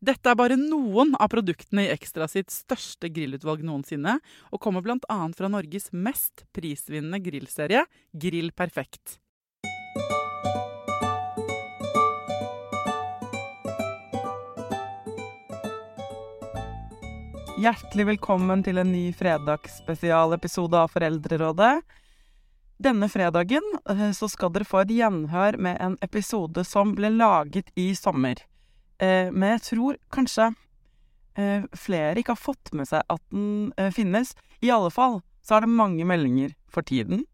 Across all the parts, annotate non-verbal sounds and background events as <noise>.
Dette er bare noen av produktene i Ekstra sitt største grillutvalg noensinne, og kommer bl.a. fra Norges mest prisvinnende grillserie, Grill Perfekt. Hjertelig velkommen til en ny fredagsspesialepisode av Foreldrerådet. Denne fredagen eh, så skal dere få et gjenhør med en episode som ble laget i sommer. Eh, men jeg tror kanskje eh, flere ikke har fått med seg at den eh, finnes. I alle fall så er det mange meldinger for tiden.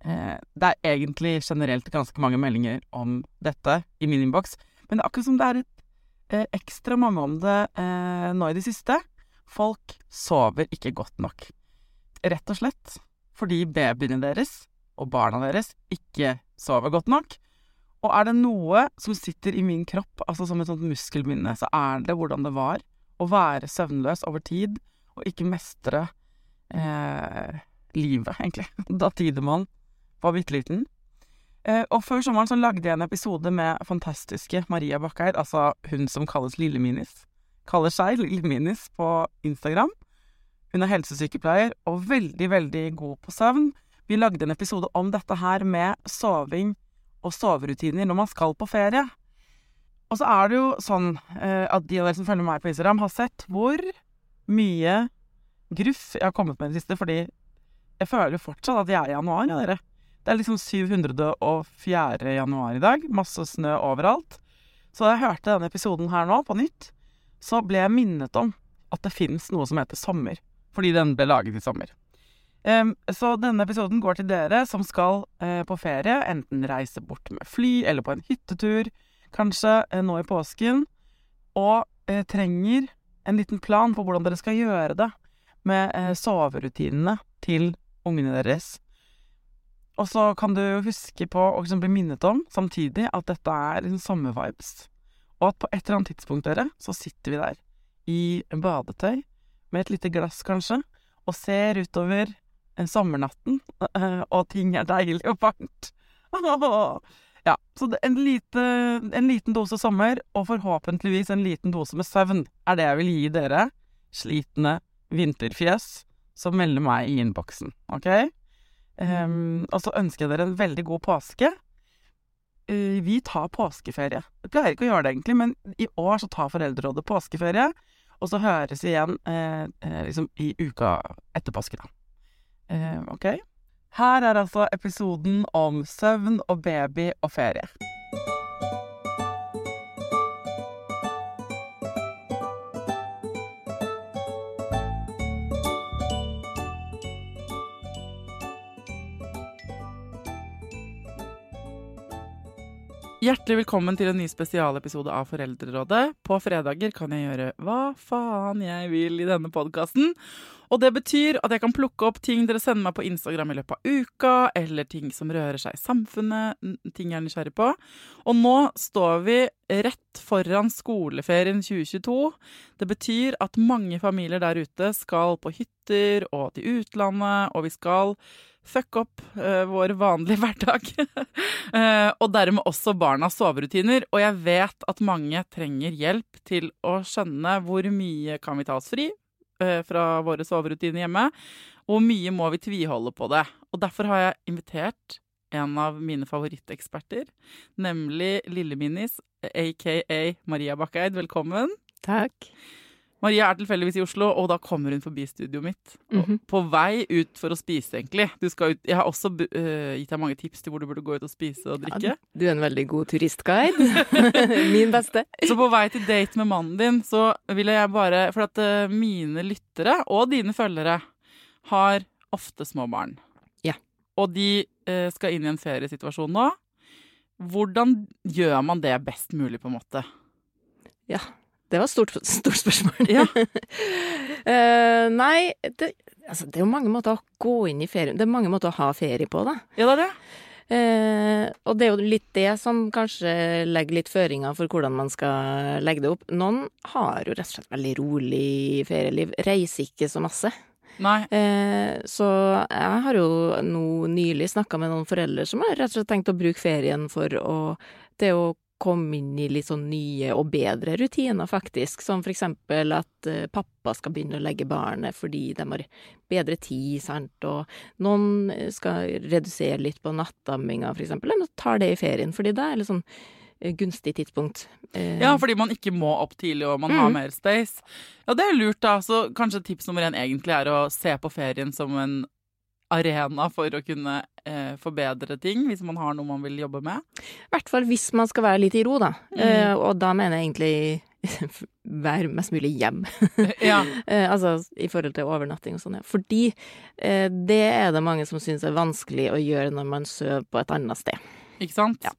Det er egentlig generelt ganske mange meldinger om dette i min innboks, men det er akkurat som det er et ekstra mange om det nå i det siste. Folk sover ikke godt nok. Rett og slett fordi babyene deres og barna deres ikke sover godt nok. Og er det noe som sitter i min kropp, altså som et sånt muskelminne, så er det hvordan det var å være søvnløs over tid og ikke mestre eh, livet, egentlig. <laughs> Da Tidemann var bitte liten. Eh, og før sommeren så lagde jeg en episode med fantastiske Maria Bakkeid, altså hun som kalles Lille-Minis. Kaller seg Lille-Minis på Instagram. Hun er helsesykepleier og veldig, veldig god på søvn. Vi lagde en episode om dette her med soving og soverutiner når man skal på ferie. Og så er det jo sånn eh, at de av dere som følger meg på Instagram, har sett hvor mye gruff jeg har kommet med i det siste, fordi jeg føler jo fortsatt at jeg er i januar, ja, dere. Det er liksom 704. januar i dag. Masse snø overalt. Så da jeg hørte denne episoden her nå, på nytt, så ble jeg minnet om at det fins noe som heter sommer. Fordi den ble laget i sommer. Så denne episoden går til dere som skal uh, på ferie, enten reise bort med fly eller på en hyttetur, kanskje uh, nå i påsken, og uh, trenger en liten plan på hvordan dere skal gjøre det med soverutinene til ungene deres. Og så kan du huske på å liksom bli minnet om samtidig at dette er liksom sommervibes, og at på et eller annet tidspunkt, dere, så sitter vi der i badetøy med et lite glass, kanskje, og ser utover sommernatten, eh, og ting er deilig og varmt. <laughs> Ja, så en, lite, en, liten dose sommer, og forhåpentligvis en liten dose med søvn, er det jeg vil gi dere, slitne vinterfjes, som melder meg i innboksen, ok? Um, og så ønsker jeg dere en veldig god påske. Uh, vi tar påskeferie. Jeg pleier ikke å gjøre det, egentlig, men i år så tar Foreldrerådet påskeferie, og så høres vi igjen uh, liksom i uka etter påske, da. Eh, ok? Her er altså episoden om søvn og baby og ferie. Hjertelig velkommen til en ny spesialepisode av Foreldrerådet. På fredager kan jeg gjøre hva faen jeg vil i denne podkasten. Og det betyr at jeg kan plukke opp ting dere sender meg på Instagram i løpet av uka, eller ting som rører seg i samfunnet, ting jeg er nysgjerrig på. Og nå står vi rett foran skoleferien 2022. Det betyr at mange familier der ute skal på hytter og til utlandet, og vi skal fucke opp uh, vår vanlige <laughs> hverdag. uh, og dermed også barnas soverutiner. Og jeg vet at mange trenger hjelp til å skjønne hvor mye kan vi ta oss fri uh, fra våre soverutiner hjemme, og hvor mye må vi tviholde på det. Og derfor har jeg invitert en av mine favoritteksperter, nemlig Lille-Minis, aka Maria Bakkeid. Velkommen. Takk. Maria er tilfeldigvis i Oslo, og da kommer hun forbi studioet mitt. Mm -hmm. På vei ut for å spise, egentlig. Jeg har også uh, gitt deg mange tips til hvor du burde gå ut og spise og drikke. Ja, du er en veldig god turistguide. <laughs> Min beste. Så på vei til date med mannen din, så ville jeg bare For at uh, mine lyttere, og dine følgere, har ofte små barn. Ja. Og de uh, skal inn i en feriesituasjon nå. Hvordan gjør man det best mulig, på en måte? Ja, det var et stort, stort spørsmål. Ja. uh, <laughs> nei, det, altså, det er jo mange måter å gå inn i ferien Det er mange måter å ha ferie på, da. Ja, det er det. Uh, og det er jo litt det som kanskje legger litt føringer for hvordan man skal legge det opp. Noen har jo rett og slett veldig rolig ferieliv. Reiser ikke så masse. Nei. Uh, så jeg har jo nå nylig snakka med noen foreldre som har rett og slett tenkt å bruke ferien for å, det å komme inn i litt sånn nye og bedre rutiner, faktisk. Som for eksempel at uh, pappa skal begynne å legge barnet fordi de har bedre tid, sant. Og noen skal redusere litt på nattamminga, for eksempel. Eller tar det i ferien, fordi det er litt sånn uh, gunstig tidspunkt. Ja, fordi man ikke må opp tidlig og man mm. har mer space. Ja, det er lurt, da. Så kanskje tips nummer én egentlig er å se på ferien som en arena for å kunne eh, forbedre ting, hvis man har noe man vil jobbe med? I hvert fall hvis man skal være litt i ro, da. Mm. Eh, og da mener jeg egentlig <laughs> vær mest mulig hjem. <laughs> ja. <laughs> eh, altså i forhold til overnatting og sånn, ja. Fordi eh, det er det mange som syns er vanskelig å gjøre når man sover på et annet sted. Ikke sant? Ja.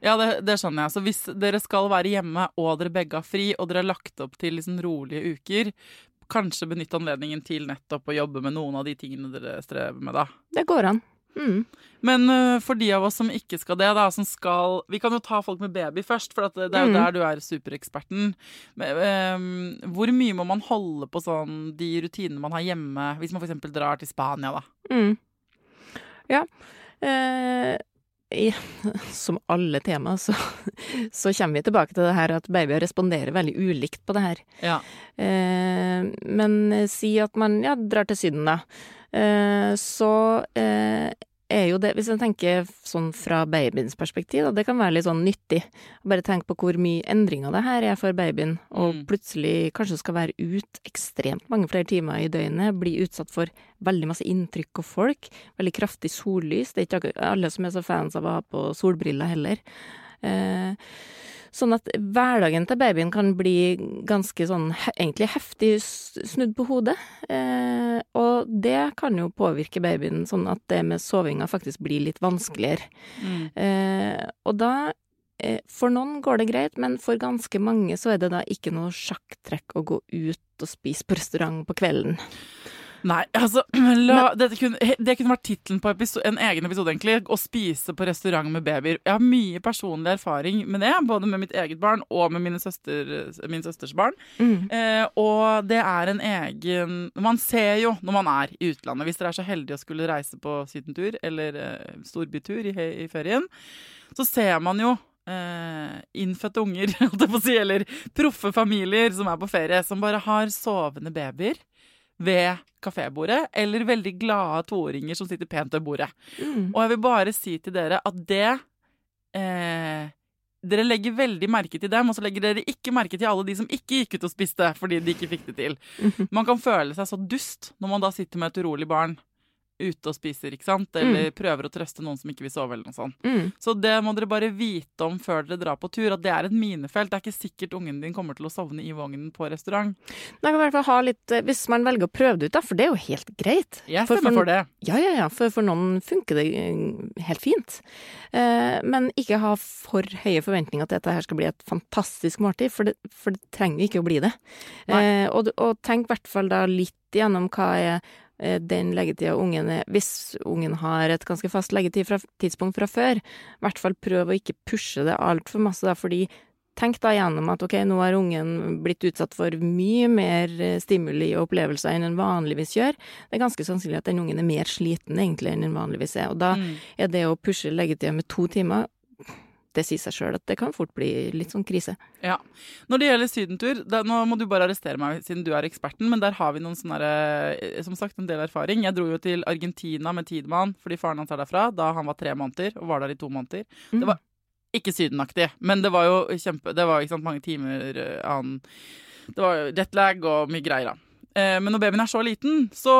Ja, det, det, skjønner jeg. Så hvis dere skal være hjemme og dere begge har fri, og dere har lagt opp til liksom rolige uker, kanskje benytte anledningen til nettopp å jobbe med noen av de tingene dere strever med, da. Det går an. Mm. Men uh, for de av oss som ikke skal det, da, som skal Vi kan jo ta folk med baby først, for det er jo mm. der du er supereksperten. Men, um, hvor mye må man holde på sånn de rutinene man har hjemme, hvis man f.eks. drar til Spania, da? Mm. Ja. Uh, i, som alle tema, så, så, kommer vi tilbake til det her at babyer responderer veldig ulikt på det her. Ja. Eh, men si at man ja, drar til Syden, da. Eh, så eh, er jo det, hvis jeg tenker sånn fra babyens perspektiv, da, det kan være litt sånn nyttig. Bare tenk på hvor mye endringer det her er for babyen, og mm. plutselig kanskje skal være ut ekstremt mange flere timer i døgnet, bli utsatt for veldig masse inntrykk og folk, veldig kraftig sollys. Det er ikke alle som er så fans av å ha på solbriller heller. Eh, Sånn at hverdagen til babyen kan bli ganske sånn egentlig heftig snudd på hodet. Eh, og det kan jo påvirke babyen sånn at det med sovinga faktisk blir litt vanskeligere. Mm. Eh, og da eh, For noen går det greit, men for ganske mange så er det da ikke noe sjakktrekk å gå ut og spise på restaurant på kvelden. Nei, altså <clears throat> la, Men, kunne, Det kunne vært tittelen på episode, en egen episode, egentlig. Å spise på restaurant med babyer. Jeg har mye personlig erfaring med det, både med mitt eget barn og med søster, min søsters barn. Mm. Eh, og det er en egen Man ser jo når man er i utlandet, hvis dere er så heldige å skulle reise på sydentur eller eh, storbytur i, i ferien, så ser man jo Uh, innfødte unger, <laughs> si, eller proffe familier som er på ferie, som bare har sovende babyer ved kafébordet, eller veldig glade toåringer som sitter pent ved bordet. Mm. Og jeg vil bare si til dere at det eh, Dere legger veldig merke til dem, og så legger dere ikke merke til alle de som ikke gikk ut og spiste fordi de ikke fikk det til. <laughs> Man kan føle seg så dust når man da sitter med et urolig barn ute og spiser, ikke sant? Eller prøver å trøste noen som ikke vil sove, eller noe sånt. Mm. Så det må dere bare vite om før dere drar på tur, at det er et minefelt. Det er ikke sikkert ungen din kommer til å sovne i vognen på restaurant. Nei, kan i hvert fall ha litt eh, Hvis man velger å prøve det ut, da, for det er jo helt greit. Jeg stemmer for- for det. Ja, ja, ja, for for noen funker det eh, helt fint. Eh, men ikke ha for høye forventninger til at dette her skal bli et fantastisk måltid, for det, for det trenger ikke å bli det. Eh, og, og tenk i hvert fall da litt gjennom hva er den leggetida ungen er Hvis ungen har et ganske fast leggetid fra, før, i hvert fall prøv å ikke pushe det altfor masse, da, fordi Tenk da gjennom at ok, nå har ungen blitt utsatt for mye mer eh, stimuli og opplevelser enn en vanligvis gjør. Det er ganske sannsynlig at den ungen er mer sliten egentlig enn den vanligvis er. Og da Mm. er det å pushe leggetida med to timer det sier seg sjøl at det kan fort bli litt sånn krise. Ja. Når det gjelder sydentur, da, nå må du bare arrestere meg siden du er eksperten, men der har vi noen sånne eh, som sagt, en del erfaring. Jeg dro jo til Argentina med Tidemann fordi faren hans er derfra da han var tre måneder, og var der i to måneder. Det var ikke sydenaktig, men det var jo kjempe Det var ikke sant, mange timer eh, annen Det var jetlag og mye greier, da. Eh, Men når babyen er så liten, så,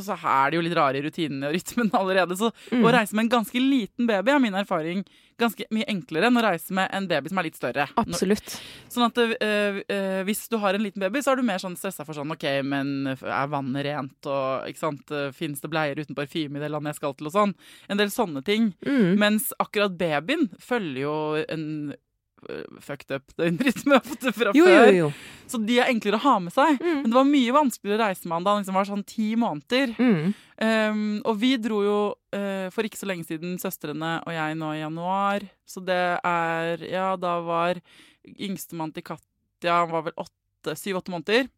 så er det jo litt rare rutinene og rytmen allerede. Så Mm. å reise med en ganske liten baby er min erfaring ganske mye enklere enn å reise med en baby som er litt større. Absolutt. Sånn at øh, øh, hvis du har en liten baby, så er du mer sånn stressa for sånn OK, men er vannet rent, og ikke sant, fins det bleier uten parfyme i det landet jeg skal til, og sånn. En del sånne ting. Mm. Mens akkurat babyen følger jo en fucked up har fått det fra Jo, jo, før. jo. Så de er enklere å ha med seg. Mm. Men det var mye vanskeligere å reise med han da han liksom var sånn ti måneder. Mm. Um, og vi dro jo uh, for ikke så lenge siden, søstrene og jeg, nå i januar. Så det er Ja, da var yngstemann til Katja Han var vel åtte, syv-åtte måneder.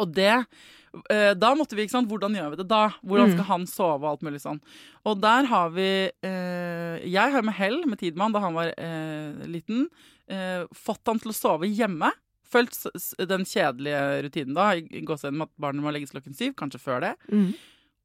Og det eh, Da måtte vi, ikke sant, hvordan gjør vi det da? Hvordan Mm. skal han sove og alt mulig sånn. Og der har vi eh, Jeg har med hell med Tidemann da han var eh, liten, eh, fått han til å sove hjemme. Fulgt den kjedelige rutinen da, i gåseøynene med at barnet må legges klokken syv, kanskje før det. Mm.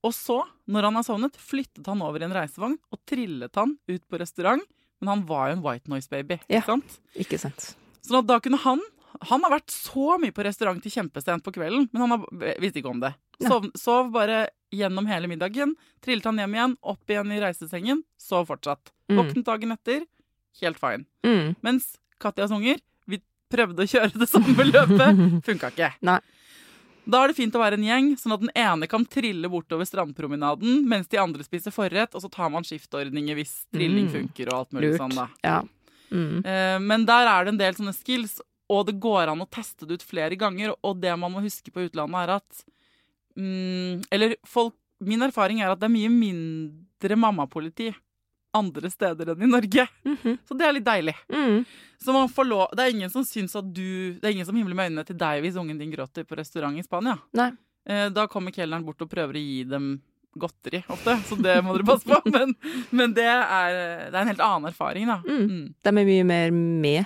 Og så, når han har sovnet, flyttet han over i en reisevogn og trillet han ut på restaurant. Men han var jo en white noise baby. Ikke sant? Ikke sant. Sånn at da kunne han Han har vært så mye på restaurant til kjempesent på kvelden, men han har, visste ikke om det. Sov, sov bare gjennom hele middagen. Trillet han hjem igjen, opp igjen i reisesengen, sov fortsatt. Mm. Våknet dagen etter, helt fine. Mm. Mens Katjas unger, vi prøvde å kjøre det samme løpet, <laughs> funka ikke. Nei. Da er det fint å være en gjeng, sånn at den ene kan trille bortover strandpromenaden, mens de andre spiser forrett, og så tar man skiftordninger hvis trilling Mm. funker og alt mulig Lurt. sånn, da. Ja. Mm. Eh, men der er det en del sånne skills, og det går an å teste det ut flere ganger, og det man må huske på utlandet er at mm, Eller folk Min erfaring er at det er mye mindre mammapoliti andre steder enn i Norge. Mhm. Så det er litt deilig. Mm. Så man får lov, det er ingen som syns at du Det er ingen som himler med øynene til deg hvis ungen din gråter på restaurant i Spania. Nei. Eh, Da kommer kelneren bort og prøver å gi dem godteri ofte, så det må dere passe på. <laughs> Men, men det, er, det er en helt annen erfaring, da. Mm. Mm. De er mye mer med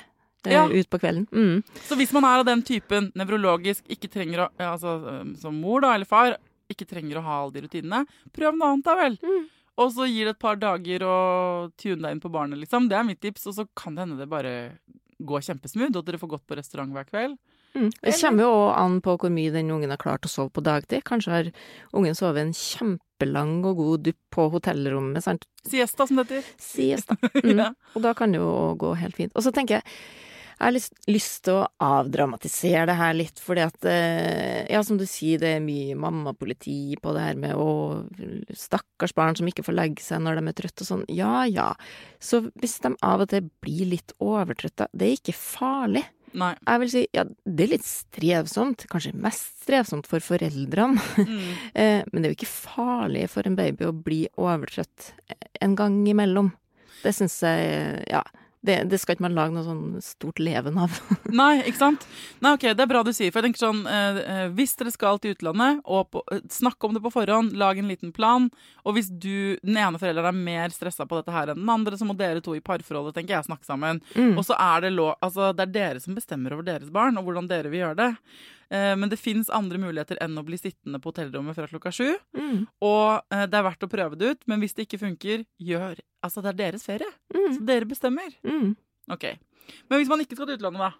Ja. ut på kvelden. Mm. Så hvis man er av den typen nevrologisk, ikke trenger å altså, Som mor da, eller far, ikke trenger å ha alle de rutinene, prøv noe annet, da vel. Mm. Og så gir det et par dager og tune deg inn på barnet, liksom. Det er mitt tips. Og så kan det hende det bare går kjempesmooth, og at dere får gått på restaurant hver kveld. Mm. Det kommer jo an på hvor mye den ungen har klart å sove på dagtid. Kanskje har ungen sovet en kjempelang og god dupp på hotellrommet, sant. Siesta, som det heter. Siesta. <laughs> Mm. Ja. Og da kan det jo gå helt fint. Og så tenker jeg, jeg har lyst, lyst til å avdramatisere det her litt, fordi at eh, Ja, som du sier, det er mye mammapoliti på det her med å Stakkars barn som ikke får legge seg når de er trøtte og sånn. Ja ja. Så hvis de av og til blir litt overtrøtte, det er ikke farlig. Nei. Jeg vil si, ja, det er litt strevsomt, kanskje mest strevsomt for foreldrene, <laughs> Mm. eh, men det er jo ikke farlig for en baby å bli overtrøtt en gang imellom. Det syns jeg, ja, det, det skal ikke man lage noe sånn stort leven av. <laughs> Nei, ikke sant? Nei, ok, Det er bra du sier. For jeg tenker sånn, eh, eh, Hvis dere skal til utlandet, og på, eh, snakk om det på forhånd, lag en liten plan. Og hvis du, den ene forelderen er mer stressa på dette her enn den andre, så må dere to i parforholdet tenker jeg, snakke sammen. Mm. Og så er det lov, altså det er dere som bestemmer over deres barn, og hvordan dere vil gjøre det. Eh, men det fins andre muligheter enn å bli sittende på hotellrommet fra klokka sju. Mm. Og eh, det er verdt å prøve det ut, men hvis det ikke funker, gjør Altså, det er deres ferie. Så Mm. dere bestemmer. Mm. Ok. Men hvis man ikke skal til utlandet, da?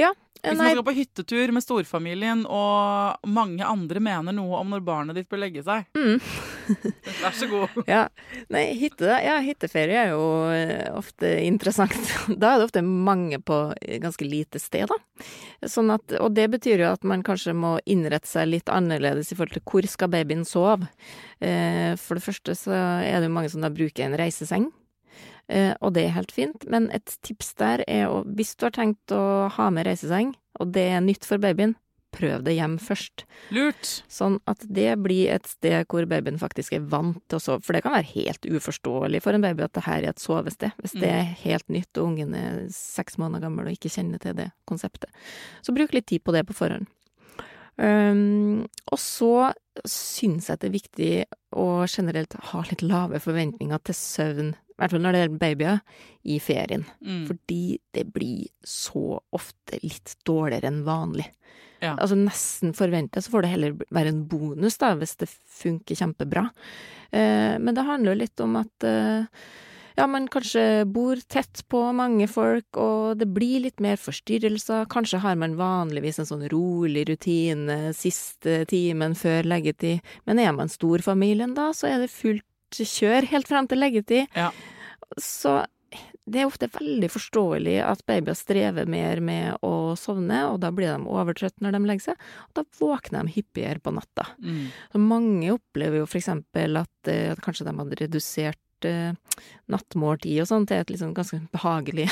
Ja. Hvis man skal på hyttetur med storfamilien, og mange andre mener noe om når barnet ditt bør legge seg. Mm. <laughs> Vær så god. Ja. Nei, hytte, ja, hytteferie er jo eh, ofte interessant. <laughs> Da er det ofte mange på ganske lite sted, da. Sånn at, og det betyr jo at man kanskje må innrette seg litt annerledes i forhold til hvor skal babyen sove. Eh, for det første så er det jo mange som da bruker en reiseseng. Eh, og det er helt fint, men et tips der er å, hvis du har tenkt å ha med reiseseng, og det er nytt for babyen, prøv det hjem først. Lurt. Sånn at det blir et sted hvor babyen faktisk er vant til å sove. For det kan være helt uforståelig for en baby at det her er et sovested, hvis det er helt nytt og ungen er seks måneder gammel og ikke kjenner til det konseptet. Så bruk litt tid på det på forhånd. Um, og så syns jeg det er viktig å generelt ha litt lave forventninger til søvn, i hvert fall når det gjelder babyer, i ferien. Mm. Fordi det blir så ofte litt dårligere enn vanlig. Ja. Altså nesten forventa, så får det heller være en bonus, da, hvis det funker kjempebra. Eh, men det handler litt om at eh, ja, man kanskje bor tett på mange folk, og det blir litt mer forstyrrelser. Kanskje har man vanligvis en sånn rolig rutine siste timen før leggetid, men er man storfamilien da, så er det fullt kjør helt frem til leggetid. Ja. Så det er ofte veldig forståelig at babyer strever mer med å sovne, og da blir de overtrøtt når de legger seg, og da våkner de hyppigere på natta. Mm. Så mange opplever jo for eksempel at, eh, at kanskje de hadde redusert eh, nattmåltid og sånn til et liksom ganske behagelig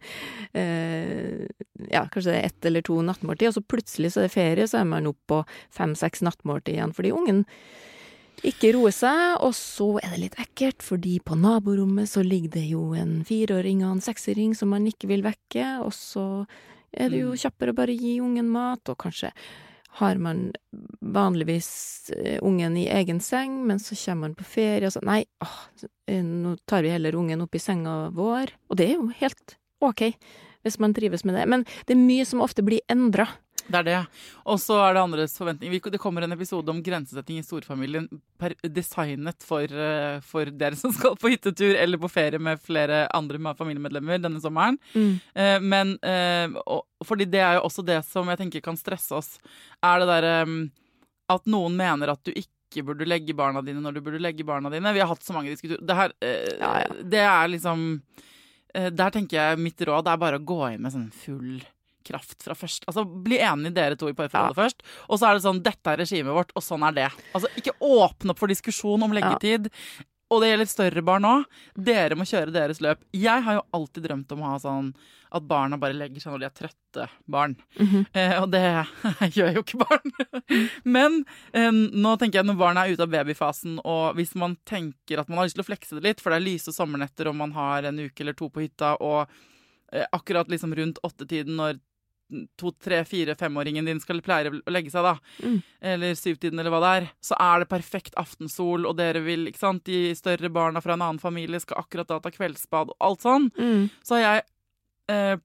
<laughs> eh, Ja, kanskje det er ett eller to nattmåltid, og så plutselig så er det ferie, så er man oppe på fem-seks nattmåltid igjen fordi ungen ikke roe seg, og så er det litt ekkelt, fordi på naborommet så ligger det jo en fireåring og en seksåring som man ikke vil vekke, og så er det jo Mm. kjappere å bare gi ungen mat, og kanskje har man vanligvis eh, ungen i egen seng, men så kommer man på ferie og så Nei, åh, eh, nå tar vi heller ungen opp i senga vår. Og det er jo helt ok, hvis man trives med det. Men det er mye som ofte blir endra. Det er det. Og så er det andres forventninger. Det kommer en episode om grensesetting i storfamilien designet for, eh, for dere som skal på hyttetur eller på ferie med flere andre familiemedlemmer denne sommeren. Mm. men eh, fordi det er jo også det som jeg tenker kan stresse oss, er det derre at noen mener at du ikke burde legge barna dine når du burde legge barna dine. Vi har hatt så mange diskusjoner. Det her eh, Ja, ja. Det er liksom eh, Der tenker jeg mitt råd er bare å gå inn med sånn full kraft fra først. Altså, Bli enige dere to i parforholdet først. Og så er det sånn Dette er regimet vårt, og sånn er det. Altså, Ikke åpne opp for diskusjon om leggetid. Og det gjelder større barn òg. Dere må kjøre deres løp. Jeg har jo alltid drømt om å ha sånn at barna bare legger seg når de er trøtte barn. Mhm. Eh, og det <laughs> gjør jo ikke barn. <laughs> Men eh, nå tenker jeg når barna er ute av babyfasen, og hvis man tenker at man har lyst til å flekse det litt, for det er lyse sommernetter og man har en uke eller to på hytta, og eh, akkurat liksom rundt åttetiden når to, tre, fire, femåringen din skal pleie å legge seg, da, Mm. eller syvtiden, eller hva det er, så er det perfekt aftensol, og dere vil, ikke sant, de større barna fra en annen familie skal akkurat da ta kveldsbad, og alt sånn, Mm. så har jeg eh,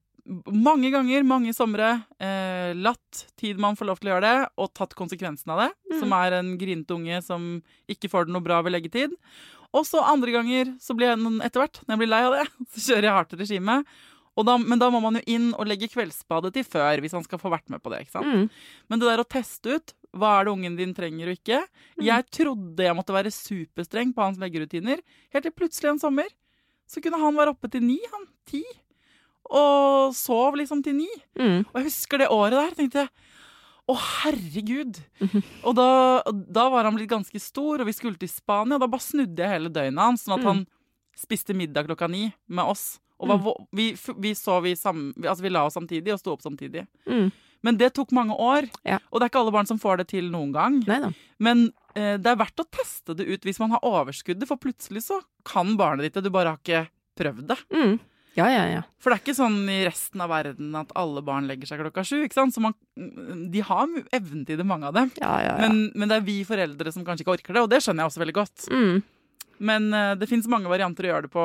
mange ganger, mange somre, eh, latt tid man får lov til å gjøre det, og tatt konsekvensen av det, Mm. som er en grinete unge som ikke får det noe bra ved leggetid. Og så andre ganger, så blir jeg etter hvert, når jeg blir lei av det, <laughs> så kjører jeg hardt regime. Da, men da må man jo inn og legge kveldsbadet til før, hvis han skal få vært med på det. ikke sant? Mm. Men det der å teste ut hva er det ungen din trenger og ikke Jeg trodde jeg måtte være superstreng på hans leggerutiner, helt til plutselig en sommer så kunne han være oppe til ni, han. Ti. Og sov liksom til ni. Mm. Og jeg husker det året der, tenkte jeg å, herregud! Mhm. Og da, da var han blitt ganske stor, og vi skulle til Spania. Og da bare snudde jeg hele døgnet hans, sånn at Mm. han spiste middag klokka ni med oss. Og var, Mm. vi, vi, så vi sammen vi- altså vi la oss samtidig og sto opp samtidig. Mm. Men det tok mange år, Ja. og det er ikke alle barn som får det til noen gang. Neida. Men eh, det er verdt å teste det ut hvis man har overskuddet, for plutselig så kan barnet ditt det, du bare har ikke prøvd det. Mm. Ja, ja, ja. For det er ikke sånn i resten av verden at alle barn legger seg klokka sju. ikke sant? Så man, de har evnen til det, mange av dem. ja, ja, ja. Men, men det er vi foreldre som kanskje ikke orker det, og det skjønner jeg også veldig godt. Mm. Men eh, det fins mange varianter å gjøre det på,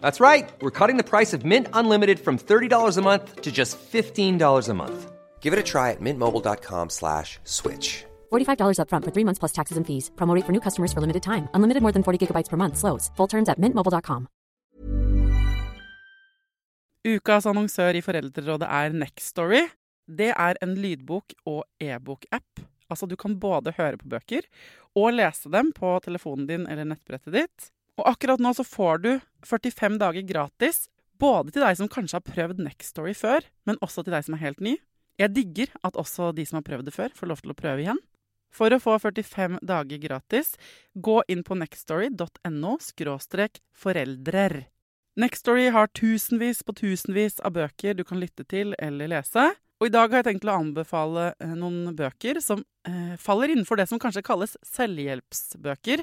That's right. We're cutting the price of Mint Unlimited from $30 a month to just $15 a month. Give it a try at mintmobile.com slash switch. $45 up front for three months plus taxes and fees. Promo rate for new customers for limited time. Unlimited more than 40 gigabytes per month. Slows. Full terms at mintmobile.com. Ukas annonsør i Foreldrerådet er Nextory. Det er en lydbok- og e-bok-app. Altså, du kan både høre på bøker og lese dem på telefonen din eller nettbrettet ditt. Og akkurat nå så får du 45 dager gratis, både til deg som kanskje har prøvd Nextory før, men også til deg som er helt ny. Jeg digger at også de som har prøvd det før, får lov til å prøve igjen. For å få 45 dager gratis, gå inn på nextstory.no foreldrer. Nextstory har tusenvis på tusenvis av bøker du kan lytte til eller lese. Og i dag har jeg tenkt å anbefale eh, noen bøker som eh, faller innenfor det som kanskje kalles selvhjelpsbøker.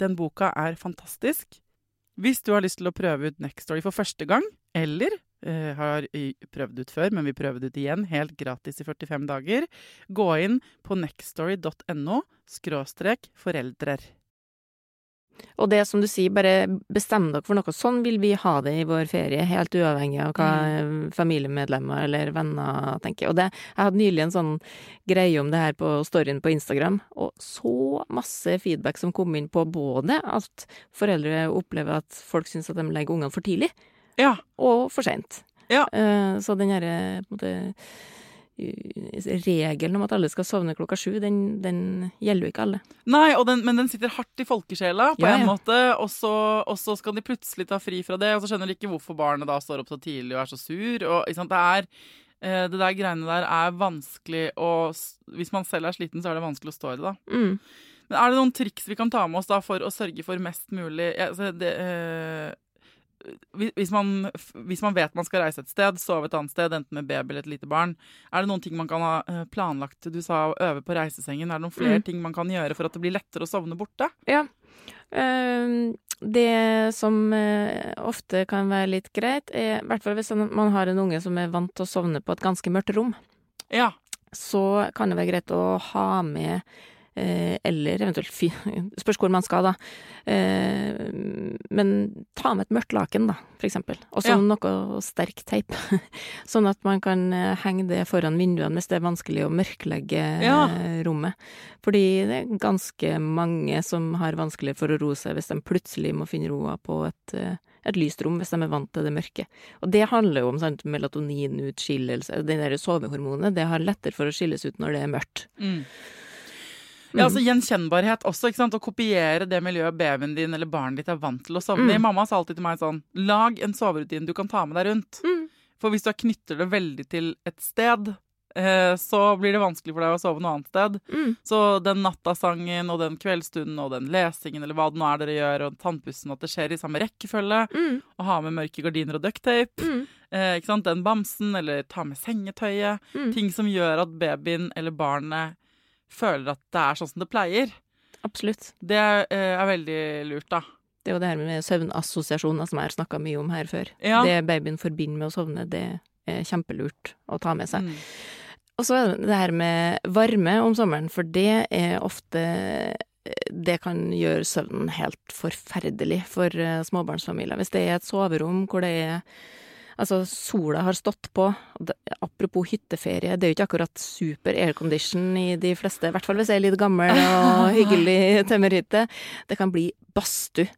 Den boka er fantastisk. Hvis du har lyst til å prøve ut Next Story for første gang, eller eh, har prøvd ut før, men vi prøver det ut igjen helt gratis i 45 dager, gå inn på nextstory.no skråstrek foreldrer. Og det som du sier, bare bestem dere for noe. Sånn vil vi ha det i vår ferie, helt uavhengig av hva familiemedlemmer eller venner tenker. Og det, jeg hadde nylig en sånn greie om det her på storyen på Instagram, og så masse feedback som kom inn på både at foreldre opplever at folk syns at de legger ungene for tidlig, Ja. og for seint. Ja. Eh, Så den herre på en måte Regelen om at alle skal sovne klokka sju, den, den gjelder jo ikke alle. Nei, og den, men den sitter hardt i folkesjela på Ja, en ja. måte. Og så, og så skal de plutselig ta fri fra det, og så skjønner de ikke hvorfor barnet da står opp så tidlig og er så sur. Og? Det er eh, det der greiene der er vanskelig å Hvis man selv er sliten, så er det vanskelig å stå i det, da. Mm. Men er det noen triks vi kan ta med oss da for å sørge for mest mulig ja, altså det, eh, hvis- man, hvis man vet man skal reise et sted, sove et annet sted, enten med baby eller et lite barn, er det noen ting man kan ha eh, planlagt? Du sa å øve på reisesengen. Er det noen flere Mm. ting man kan gjøre for at det blir lettere å sovne borte? Ja. Eh, det som eh, ofte kan være litt greit, er i hvert fall hvis man har en unge som er vant til å sovne på et ganske mørkt rom, Ja. så kan det være greit å ha med eller eventuelt fy, <laughs> Spørs hvor man skal, da. Eh, men ta med et mørkt laken, da, for eksempel. Og så Ja. noe sterk teip. <laughs> sånn at man kan eh, henge det foran vinduene hvis det er vanskelig å mørklegge Ja. eh, rommet. Fordi det er ganske mange som har vanskelig for å roe seg hvis de plutselig må finne roa på et, eh, et lyst rom, hvis de er vant til det mørke. Og det handler jo om sant, melatoninutskillelse. Det der sovehormonet det har lettere for å skilles ut når det er mørkt. Mm. Ja, altså Gjenkjennbarhet også. ikke sant? Å kopiere det miljøet babyen din eller barnet ditt er vant til å sovne i. Mm. Mamma sa alltid til meg sånn Lag en soverutine du kan ta med deg rundt. Mm. For hvis du knytter det veldig til et sted, eh, så blir det vanskelig for deg å sove noe annet sted. Mm. Så den nattasangen og den kveldsstunden og den lesingen eller hva det nå er dere gjør, og tannpussen, at det skjer i samme rekkefølge. Mm. og ha med mørke gardiner og ducktape. Mm. Eh, ikke sant? Den bamsen, eller ta med sengetøyet. Mm. Ting som gjør at babyen eller barnet føler at det er sånn som det pleier. Absolutt. Det eh, er veldig lurt, da. Det er jo det her med søvnassosiasjoner som jeg har snakka mye om her før. Ja. Det babyen forbinder med å sovne, det er kjempelurt å ta med seg. Mm. Og så er det det her med varme om sommeren, for det er ofte Det kan gjøre søvnen helt forferdelig for eh, småbarnsfamilier. Hvis det er et soverom hvor det er Altså, sola har stått på. Apropos hytteferie, det er jo ikke akkurat super aircondition i de fleste, i hvert fall hvis jeg er litt gammel og <laughs> hyggelig tømmerhytte. Det kan bli badstue.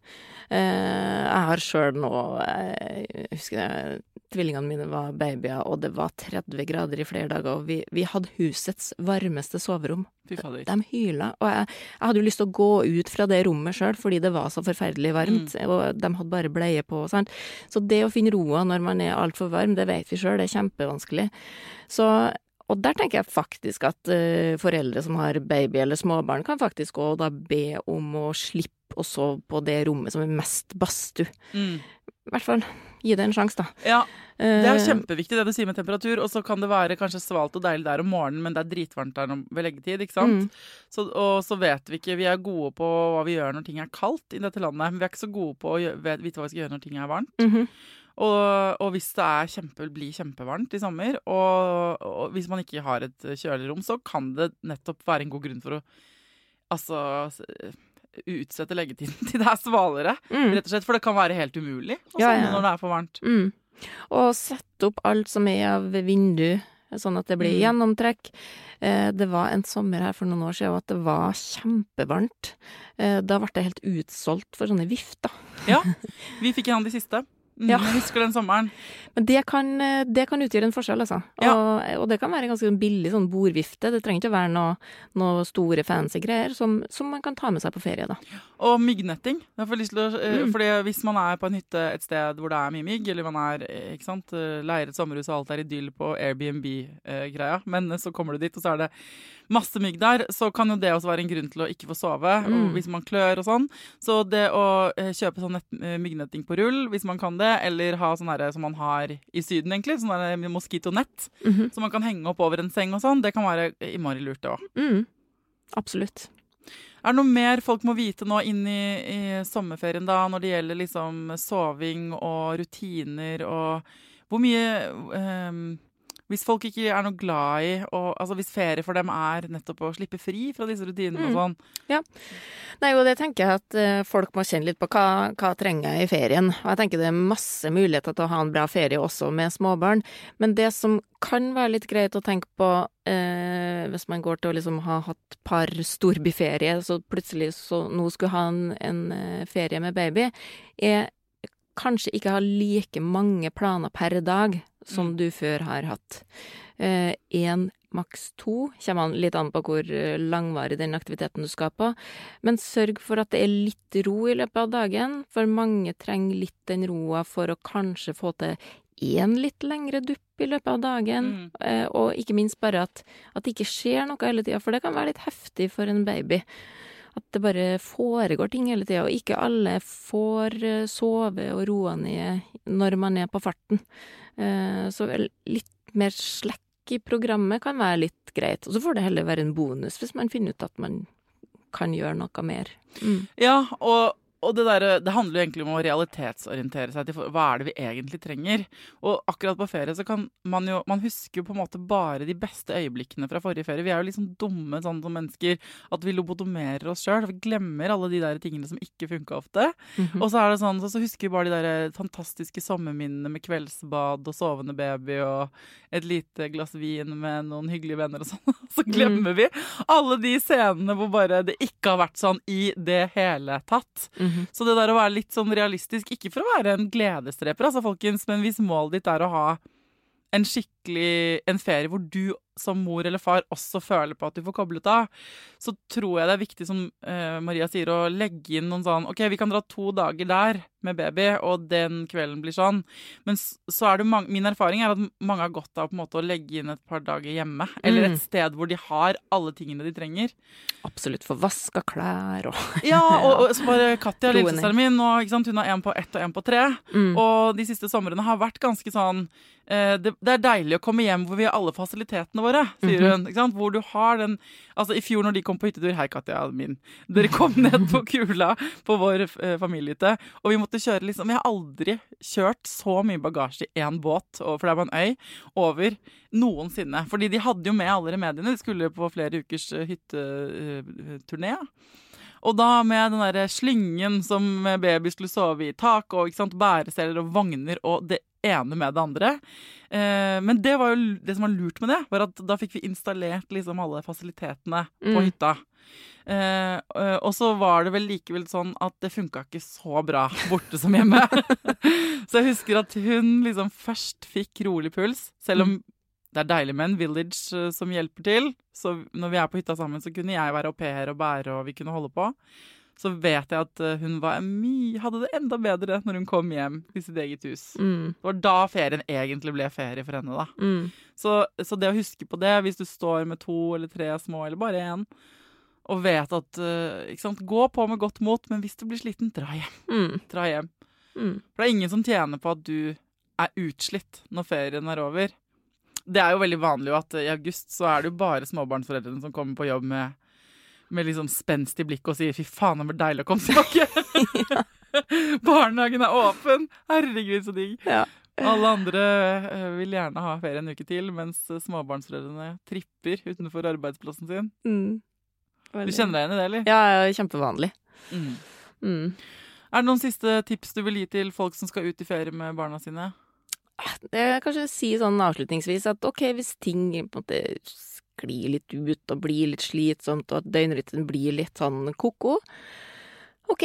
Eh, jeg har sjøl nå eh, Jeg husker det, tvillingene mine var babyer, og det var 30 grader i flere dager, og vi, vi hadde husets varmeste soverom. Fy fader. De hyla, og jeg, jeg hadde jo lyst til å gå ut fra det rommet sjøl, fordi det var så forferdelig varmt, og de hadde bare bleie på og sånt. Så det å finne roa når man er altfor varm, det vet vi sjøl, det er kjempevanskelig. Så og der tenker jeg faktisk at uh, foreldre som har baby eller småbarn, kan faktisk òg da be om å slippe å sove på det rommet som er mest badstue. Mm. I hvert fall gi det en sjanse, da. Ja, det er Eh, kjempeviktig det du sier med temperatur. Og så kan det være kanskje svalt og deilig der om morgenen, men det er dritvarmt der ved leggetid, ikke sant? Mm. Så, og så vet vi ikke Vi er gode på hva vi gjør når ting er kaldt i dette landet, men vi er ikke så gode på å vite hva vi skal gjøre når ting er varmt. mhm. Og, og hvis det er kjempe, blir kjempevarmt i sommer, og, og hvis man ikke har et kjølerom, så kan det nettopp være en god grunn for å altså utsette leggetiden til det er svalere, Mm. rett og slett. For det kan være helt umulig å Ja, ja. når det er for varmt. Mm. Og sette opp alt som er av vindu, sånn at det blir Mm. gjennomtrekk. Eh, Det var en sommer her for noen år siden at det var kjempevarmt. Eh, Da ble det helt utsolgt for sånne vifter. Ja, <laughs> vi fikk en av de siste. Mm, Ja. Jeg husker den sommeren. Men det kan, eh, det kan utgjøre en forskjell, altså. Ja. Og, og det kan være en ganske billig sånn bordvifte. Det trenger ikke å være noe, noe store fancy greier som, som man kan ta med seg på ferie, da. Og myggnetting. Å, eh, Mm. fordi Hvis man er på en hytte et sted hvor det er mye mygg, eller man er, eh, ikke sant, leiret leier et sommerhus og alt er idyll på Airbnb-greia, men så kommer du dit, og så er det masse mygg der, så kan jo det også være en grunn til å ikke få sove, og Mm. hvis man klør og sånn. Så det å eh, kjøpe sånn eh, myggnetting på rull, hvis man kan det, eller ha sånn herre som man har i Syden, egentlig, sånn moskitonett mm -hmm. som man kan henge opp over en seng og sånn, det kan være innmari lurt, det òg. Mm. Absolutt. Er det noe mer folk må vite nå inn i, i sommerferien da, når det gjelder liksom soving og rutiner og hvor mye ehm, Hvis folk ikke er noe glad i og, Altså hvis ferie for dem er nettopp å slippe fri fra disse rutinene og sånn. sånn. Nei, og det tenker jeg at eh, folk må kjenne litt på hva, hva trenger jeg i ferien. Og jeg tenker det er masse muligheter til å ha en bra ferie også med småbarn. Men det som kan være litt greit å tenke på eh, hvis man går til å liksom ha hatt par storbyferie, så plutselig så nå skulle ha en, en eh, ferie med baby, er kanskje ikke ha like mange planer per dag som Mm. du før har hatt. Én, maks to, kommer litt an på hvor eh, langvarig den aktiviteten du skal på. Men sørg for at det er litt ro i løpet av dagen, for mange trenger litt den roa for å kanskje få til én litt lengre dupp i løpet av dagen. Mm. Eh, Og ikke minst bare at, at det ikke skjer noe hele tida, for det kan være litt heftig for en baby. At det bare foregår ting hele tida, og ikke alle får eh, sove og roe ned når man er på farten. Eh, Så litt mer slekk i programmet kan være litt greit. Og så får det heller være en bonus hvis man finner ut at man kan gjøre noe mer. Mm. Ja, og, og det, der, det handler jo egentlig om å realitetsorientere seg til hva er det vi egentlig trenger. Og akkurat på ferie så kan man jo Man husker jo på en måte bare de beste øyeblikkene fra forrige ferie. Vi er jo liksom dumme sånn som mennesker at vi lobotomerer oss sjøl. Vi glemmer alle de der tingene som ikke funka ofte. Mhm. Og så er det sånn, så, så husker vi bare de der fantastiske sommerminnene med kveldsbad og sovende baby og et lite glass vin med noen hyggelige venner og sånn. <laughs> Så glemmer vi alle de scenene hvor bare det ikke har vært sånn i det hele tatt. Mhm. Så det der å være litt sånn realistisk, ikke for å være en gledesdreper, altså folkens, men hvis målet ditt er å ha en skikkelig en ferie hvor du som mor eller far også føler på at du får koblet av, så tror jeg det er viktig, som uh, Maria sier, å legge inn noen sånn OK, vi kan dra to dager der med baby, og den kvelden blir sånn. Men så er det mange, min erfaring er at mange har godt av på en måte å legge inn et par dager hjemme. Eller Mm. et sted hvor de har alle tingene de trenger. Absolutt. Få vaska klær og <laughs> Ja, og, og så bare Katja, lillesøsteren min, og, sant, hun har en på ett og en på tre. mm. Og de siste somrene har vært ganske sånn uh, det, det er deilig å komme hjem hvor vi har alle fasilitetene våre, sier Mhm. hun. Ikke sant? Hvor du har den Altså, i fjor når de kom på hyttetur Hei, Katja, min. Dere kom ned på Kula på vår eh, familiehytte, og vi måtte kjøre liksom Jeg har aldri kjørt så mye bagasje i én båt, for det var en øy, over noensinne. Fordi de hadde jo med alle remediene. De skulle på flere ukers hytteturné. hytteturné. Og da med den derre slyngen som baby skulle sove i, tak og ikke sant, bæresteller og vogner og det ene med det andre. Eh, men det var jo det som var lurt med det, var at da fikk vi installert liksom alle fasilitetene på Mm. hytta. Eh, eh, og så var det vel likevel sånn at det funka ikke så bra borte som hjemme. <laughs> så jeg husker at hun liksom først fikk rolig puls, selv om det er deilig med en village eh, som hjelper til. Så når vi er på hytta sammen, så kunne jeg være au pair og bære, og vi kunne holde på. Så vet jeg at eh, hun var my hadde det enda bedre når hun kom hjem til sitt eget hus. Mm. Det var da ferien egentlig ble ferie for henne, da. Mm. Så, så det å huske på det, hvis du står med to eller tre små, eller bare én, og vet at eh, sant, Gå på med godt mot, men hvis du blir sliten, dra hjem. Mm. Dra hjem. Mm. For det er ingen som tjener på at du er utslitt når ferien er over. Det er jo veldig vanlig at i august så er det jo bare småbarnsforeldrene som kommer på jobb med, med liksom spenst i blikket og sier 'fy faen, det var deilig å komme tilbake'. <laughs> <laughs> Barnehagen er åpen! Herregud, så digg. Ja. Alle andre eh, vil gjerne ha ferie en uke til, mens småbarnsforeldrene tripper utenfor arbeidsplassen sin. Mm. Du kjenner deg igjen i det, eller? Ja, ja, kjempevanlig. Mm. Mm. Er det noen siste tips du vil gi til folk som skal ut i ferie med barna sine? Jeg kanskje si sånn avslutningsvis at ok, hvis ting på en måte sklir litt ut og blir litt slitsomt, og at døgnrytmen blir litt sånn ko-ko, ok,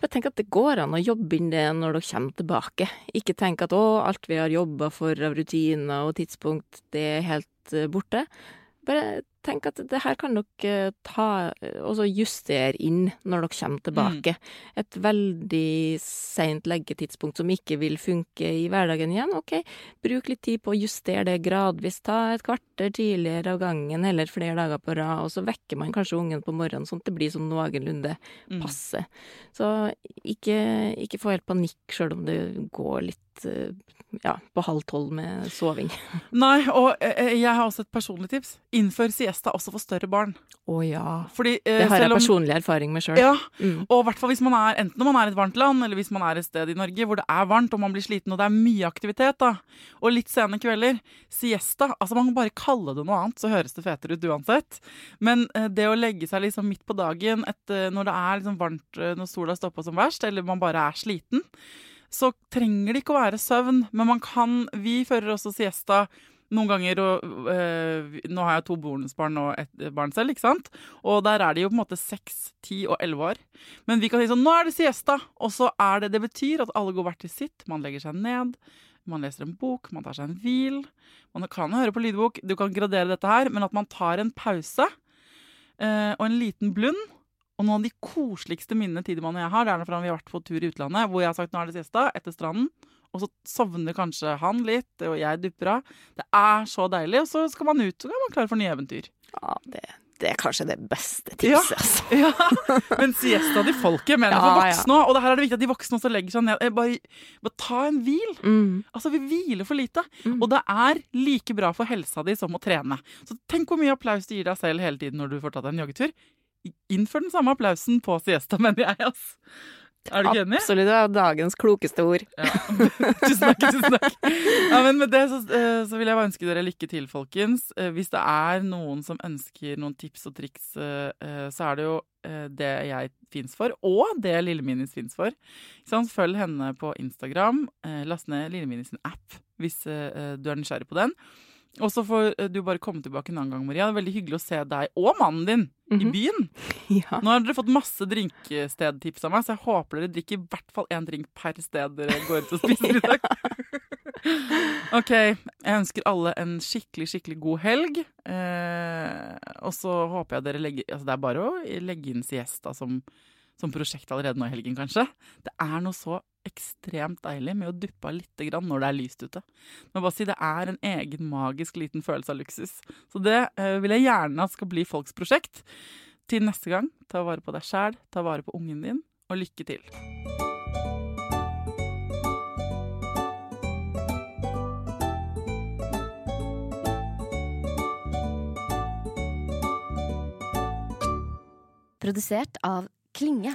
bare tenk at det går an å jobbe inn det når dere kommer tilbake. Ikke tenk at å, alt vi har jobba for av rutiner og tidspunkt, det er helt eh, borte. Bare tenk at det her kan dere ta og så justere inn når dere kommer tilbake. Et veldig seint leggetidspunkt som ikke vil funke i hverdagen igjen, ok, bruk litt tid på å justere det gradvis. Ta et kvarter tidligere av gangen eller flere dager på rad, og så vekker man kanskje ungen på morgenen sånn at det blir sånn noenlunde Mm. passe. Så ikke, ikke få helt panikk sjøl om det går litt eh, ja, på halv tolv med soving. <laughs> Nei, og eh, jeg har også et personlig tips. Innfør siesta også for større barn. Å ja. Fordi eh, Det har jeg om- personlig erfaring med sjøl. Ja, Mm. og hvert fall hvis man er enten når man er i et varmt land, eller hvis man er et sted i Norge hvor det er varmt og man blir sliten og det er mye aktivitet, da, og litt sene kvelder. Siesta. Altså man kan bare kalle det noe annet, så høres det fetere ut uansett. Men eh, det å legge seg liksom midt på dagen et, når det er liksom varmt, eh, når sola står på som verst, eller man bare er sliten, så trenger det ikke å være søvn, men man kan Vi fører også siesta noen ganger, og øh, nå har jeg to bonusbarn og et barn selv, ikke sant? Og der er de jo på en måte seks, ti og elleve år. Men vi kan si sånn, nå er det siesta, og så er det, det betyr at alle går hvert til sitt, man legger seg ned, man leser en bok, man tar seg en hvil, man kan høre på lydbok, du kan gradere dette her, men at man tar en pause, øh, og en liten blund, og noen av de koseligste minnene Tidemann og jeg har, det er fra vi har vært på tur i utlandet, hvor jeg har sagt nå er det siesta, etter stranden, og så sovner kanskje han litt, og jeg dupper av. Det er så deilig, og så skal man ut, så er man klar for nye eventyr. Ja, det, det er kanskje det beste tipset, altså. <laughs> Ja, Men siesta til folket, mener jeg for voksne òg. Og det her er det viktig at de voksne også legger seg ned. Eh, Bare, bare ta en hvil. Mm. Altså, vi hviler for lite. Mm. Og det er like bra for helsa di som å trene. Så tenk hvor mye applaus du gir deg selv hele tiden når du får tatt deg en joggetur. Innfør den samme applausen på siesta, <laughs> mener jeg, ass. Er du ikke enig? Absolutt. Det er dagens klokeste ord. Ja. <laughs> tusen takk. tusen takk. Ja, men med det så, eh, så vil jeg bare ønske dere lykke til, folkens. Eh, Hvis det er noen som ønsker noen tips og triks, eh, så er det jo det jeg fins for, og det Lille Minis fins for. Så? Følg henne på Instagram. Last ned Lille Minis app hvis du er nysgjerrig på den. Og så får eh, du bare komme tilbake en annen gang, Maria. Det er veldig hyggelig å se deg og mannen din i Mhm. byen. <laughs> Ja. Nå har dere fått masse drinkstedtips av meg, så jeg håper dere drikker i hvert fall én drink per sted dere går ut og spiser <laughs> i dag. <laughs> OK. Jeg ønsker alle en skikkelig, skikkelig god helg. Eh, og så håper jeg dere legger Altså, det er bare å legge inn siesta som, som prosjekt allerede nå i helgen, kanskje. Det er noe så ekstremt deilig med å duppe av lite grann når det er lyst ute. Men bare si det er en egen magisk liten følelse av luksus. Så det eh, vil jeg gjerne at skal bli folks prosjekt. Til neste gang, ta vare på deg sjæl, ta vare på ungen din, og lykke til. Produsert av Klinge.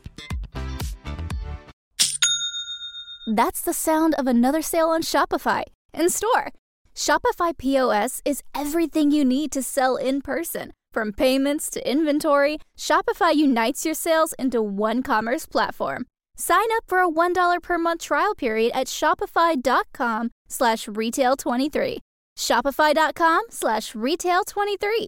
That's the sound of another sale on Shopify in store. Shopify POS is everything you need to sell in person. From payments to inventory, Shopify unites your sales into one commerce platform. Sign up for a $1 per month trial period at shopify.com slash retail23. Shopify.com slash retail23.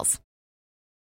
details.